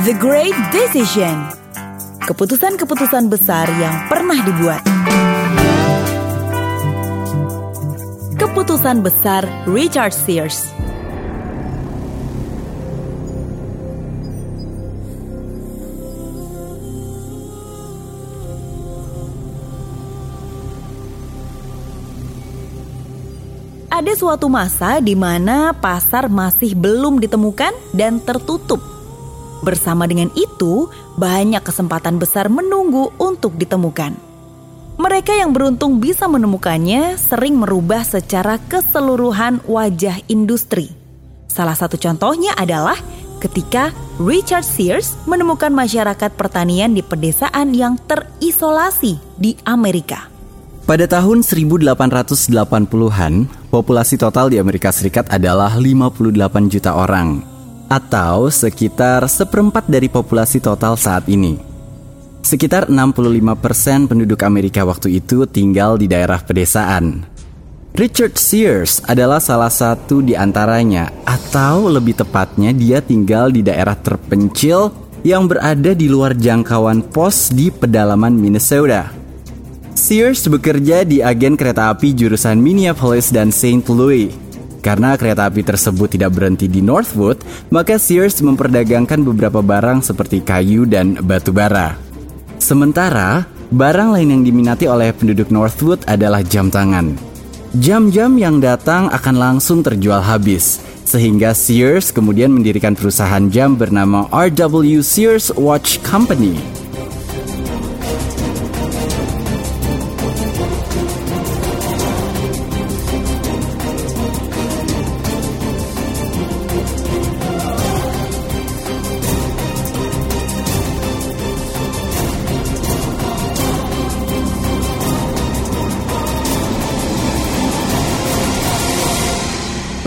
The Great Decision. Keputusan-keputusan besar yang pernah dibuat. Keputusan besar Richard Sears Ada suatu masa di mana pasar masih belum ditemukan dan tertutup. Bersama dengan itu, banyak kesempatan besar menunggu untuk ditemukan. Mereka yang beruntung bisa menemukannya sering merubah secara keseluruhan wajah industri. Salah satu contohnya adalah ketika Richard Sears menemukan masyarakat pertanian di pedesaan yang terisolasi di Amerika. Pada tahun 1880-an, populasi total di Amerika Serikat adalah 58 juta orang, atau sekitar seperempat dari populasi total saat ini. Sekitar 65% penduduk Amerika waktu itu tinggal di daerah pedesaan. Richard Sears adalah salah satu di antaranya, atau lebih tepatnya dia tinggal di daerah terpencil yang berada di luar jangkauan pos di pedalaman Minnesota. Sears bekerja di agen kereta api jurusan Minneapolis dan St. Louis. Karena kereta api tersebut tidak berhenti di Northwood, maka Sears memperdagangkan beberapa barang seperti kayu dan batu bara. Sementara, barang lain yang diminati oleh penduduk Northwood adalah jam tangan. Jam-jam yang datang akan langsung terjual habis, sehingga Sears kemudian mendirikan perusahaan jam bernama RW Sears Watch Company.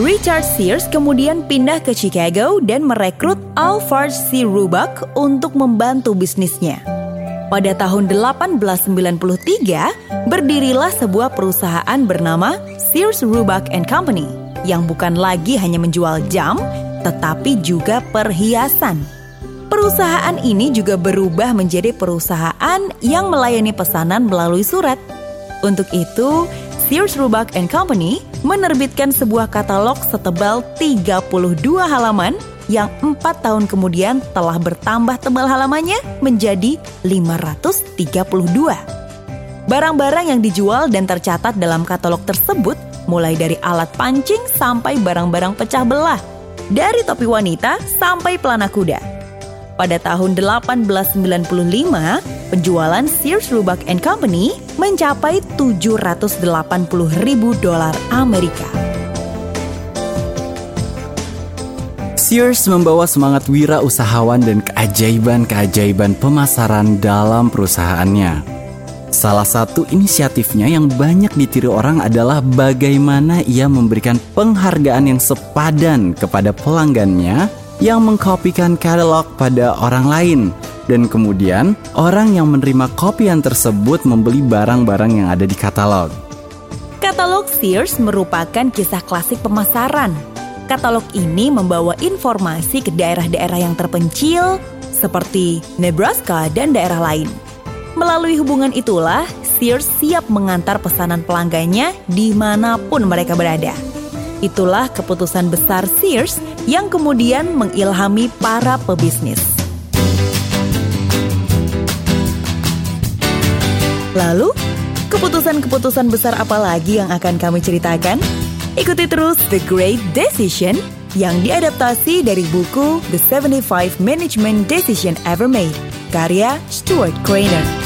Richard Sears kemudian pindah ke Chicago dan merekrut Alfred C. Roebuck untuk membantu bisnisnya. Pada tahun 1893, berdirilah sebuah perusahaan bernama Sears Roebuck and Company yang bukan lagi hanya menjual jam, tetapi juga perhiasan. Perusahaan ini juga berubah menjadi perusahaan yang melayani pesanan melalui surat. Untuk itu, Sears Roebuck and Company menerbitkan sebuah katalog setebal 32 halaman yang empat tahun kemudian telah bertambah tebal halamannya menjadi 532. Barang-barang yang dijual dan tercatat dalam katalog tersebut mulai dari alat pancing sampai barang-barang pecah belah, dari topi wanita sampai pelana kuda. Pada tahun 1895, penjualan Sears Roebuck and Company mencapai 780 ribu dolar Amerika. Sears membawa semangat wirausahawan dan keajaiban-keajaiban pemasaran dalam perusahaannya. Salah satu inisiatifnya yang banyak ditiru orang adalah bagaimana ia memberikan penghargaan yang sepadan kepada pelanggannya yang mengkopikan katalog pada orang lain dan kemudian orang yang menerima kopian tersebut membeli barang-barang yang ada di katalog. Katalog Sears merupakan kisah klasik pemasaran. Katalog ini membawa informasi ke daerah-daerah yang terpencil seperti Nebraska dan daerah lain. Melalui hubungan itulah, Sears siap mengantar pesanan pelanggannya di mana pun mereka berada. Itulah keputusan besar Sears yang kemudian mengilhami para pebisnis. Lalu, keputusan-keputusan besar apa lagi yang akan kami ceritakan? Ikuti terus The Great Decision yang diadaptasi dari buku The 75 Management Decision Ever Made, karya Stuart Craner.